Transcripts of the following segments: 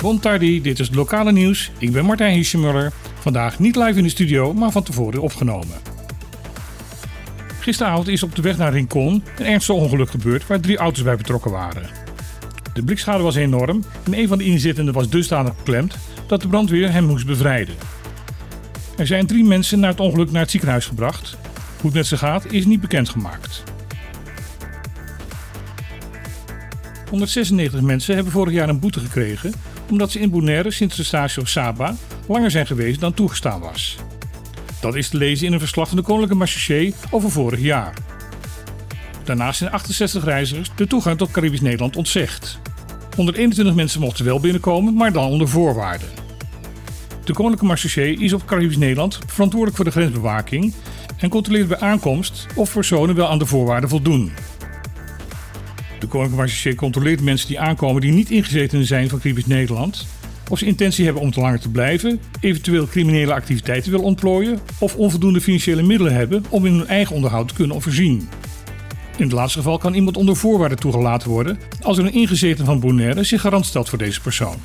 Bon tardi, dit is het lokale nieuws. Ik ben Martijn Hiesjemuller. Vandaag niet live in de studio, maar van tevoren opgenomen. Gisteravond is op de weg naar Rincon een ernstig ongeluk gebeurd waar drie auto's bij betrokken waren. De blikschade was enorm en een van de inzittenden was dusdanig beklemd dat de brandweer hem moest bevrijden. Er zijn drie mensen na het ongeluk naar het ziekenhuis gebracht. Hoe het met ze gaat is niet bekendgemaakt. 196 mensen hebben vorig jaar een boete gekregen omdat ze in Bonaire sinds de station Saba langer zijn geweest dan toegestaan was. Dat is te lezen in een verslag van de Koninklijke Marché over vorig jaar. Daarnaast zijn 68 reizigers de toegang tot Caribisch Nederland ontzegd. 121 mensen mochten wel binnenkomen, maar dan onder voorwaarden. De Koninklijke Marché is op Caribisch Nederland verantwoordelijk voor de grensbewaking en controleert bij aankomst of personen wel aan de voorwaarden voldoen. De Koninklijke controleert mensen die aankomen die niet ingezeten zijn van Caribisch Nederland, of ze intentie hebben om te langer te blijven, eventueel criminele activiteiten willen ontplooien of onvoldoende financiële middelen hebben om in hun eigen onderhoud te kunnen voorzien. In het laatste geval kan iemand onder voorwaarden toegelaten worden als er een ingezeten van Bonaire zich garant stelt voor deze persoon.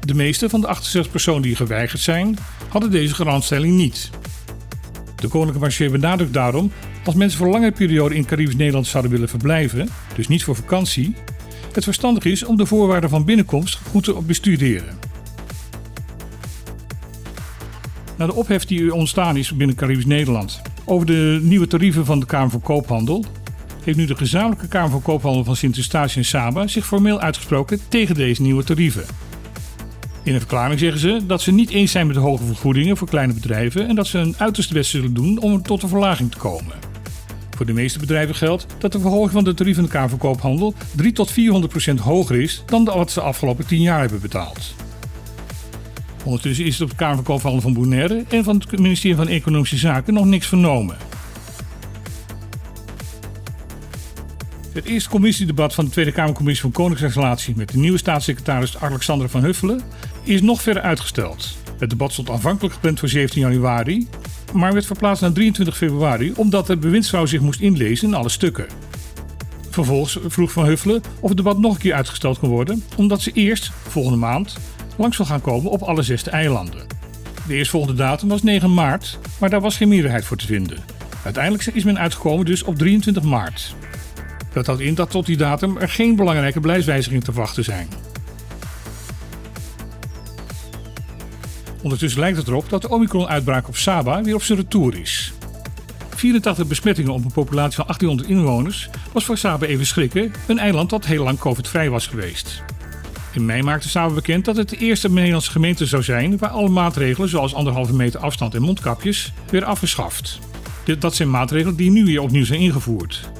De meeste van de 68 personen die geweigerd zijn, hadden deze garantstelling niet. De Koninklijke Marché benadrukt daarom als mensen voor een langere periode in Caribisch Nederland zouden willen verblijven, dus niet voor vakantie, het verstandig is om de voorwaarden van binnenkomst goed te bestuderen. Na de ophef die ontstaan is binnen Caribisch Nederland over de nieuwe tarieven van de Kamer van Koophandel, heeft nu de gezamenlijke Kamer van Koophandel van Sint-Eustatius en Saba zich formeel uitgesproken tegen deze nieuwe tarieven. In een verklaring zeggen ze dat ze niet eens zijn met de hoge vergoedingen voor kleine bedrijven en dat ze hun uiterste best zullen doen om tot een verlaging te komen. Voor de meeste bedrijven geldt dat de verhoging van de tarieven van de Kamerverkoophandel 3 tot 400 procent hoger is dan wat ze de afgelopen 10 jaar hebben betaald. Ondertussen is het op de Kamerverkoophandel van Bonaire en van het ministerie van Economische Zaken nog niks vernomen. Het eerste commissiedebat van de Tweede Kamercommissie van Koningsrechtsrelatie met de nieuwe staatssecretaris Alexander van Huffelen is nog verder uitgesteld. Het debat stond aanvankelijk gepland voor 17 januari, maar werd verplaatst naar 23 februari omdat de bewindsvrouw zich moest inlezen in alle stukken. Vervolgens vroeg Van Huffelen of het debat nog een keer uitgesteld kon worden, omdat ze eerst, volgende maand, langs wil gaan komen op alle zesde eilanden. De eerstvolgende datum was 9 maart, maar daar was geen meerderheid voor te vinden. Uiteindelijk is men uitgekomen dus op 23 maart. Dat houdt in dat tot die datum er geen belangrijke beleidswijzigingen te wachten zijn. Ondertussen lijkt het erop dat de Omicron-uitbraak op Saba weer op zijn retour is. 84 besmettingen op een populatie van 1800 inwoners was voor Saba even schrikken, een eiland dat heel lang COVID-vrij was geweest. In mei maakte Saba bekend dat het de eerste Nederlandse gemeente zou zijn waar alle maatregelen zoals anderhalve meter afstand en mondkapjes weer afgeschaft. Dat zijn maatregelen die nu weer opnieuw zijn ingevoerd.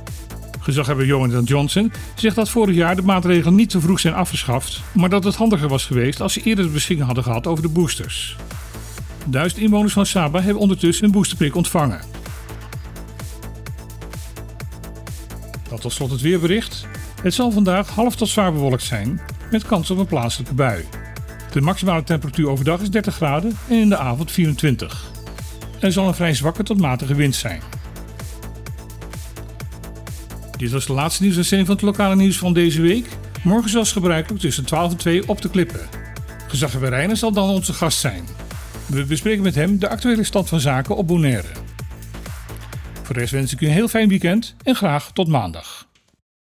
Gezaghebber Johan Johnson zegt dat vorig jaar de maatregelen niet te vroeg zijn afgeschaft, maar dat het handiger was geweest als ze eerder de beschikking hadden gehad over de boosters. Duizend inwoners van Saba hebben ondertussen een boosterprik ontvangen. Dan tot slot het weerbericht. Het zal vandaag half tot zwaar bewolkt zijn, met kans op een plaatselijke bui. De maximale temperatuur overdag is 30 graden en in de avond 24. Er zal een vrij zwakke tot matige wind zijn. Dit was de laatste nieuwsuitzending van het lokale nieuws van deze week. Morgen zoals gebruikelijk tussen 12 en 2 op de klippen. Gezaghebbij Reiner zal dan onze gast zijn. We bespreken met hem de actuele stand van zaken op Bonaire. Voor de rest wens ik u een heel fijn weekend en graag tot maandag.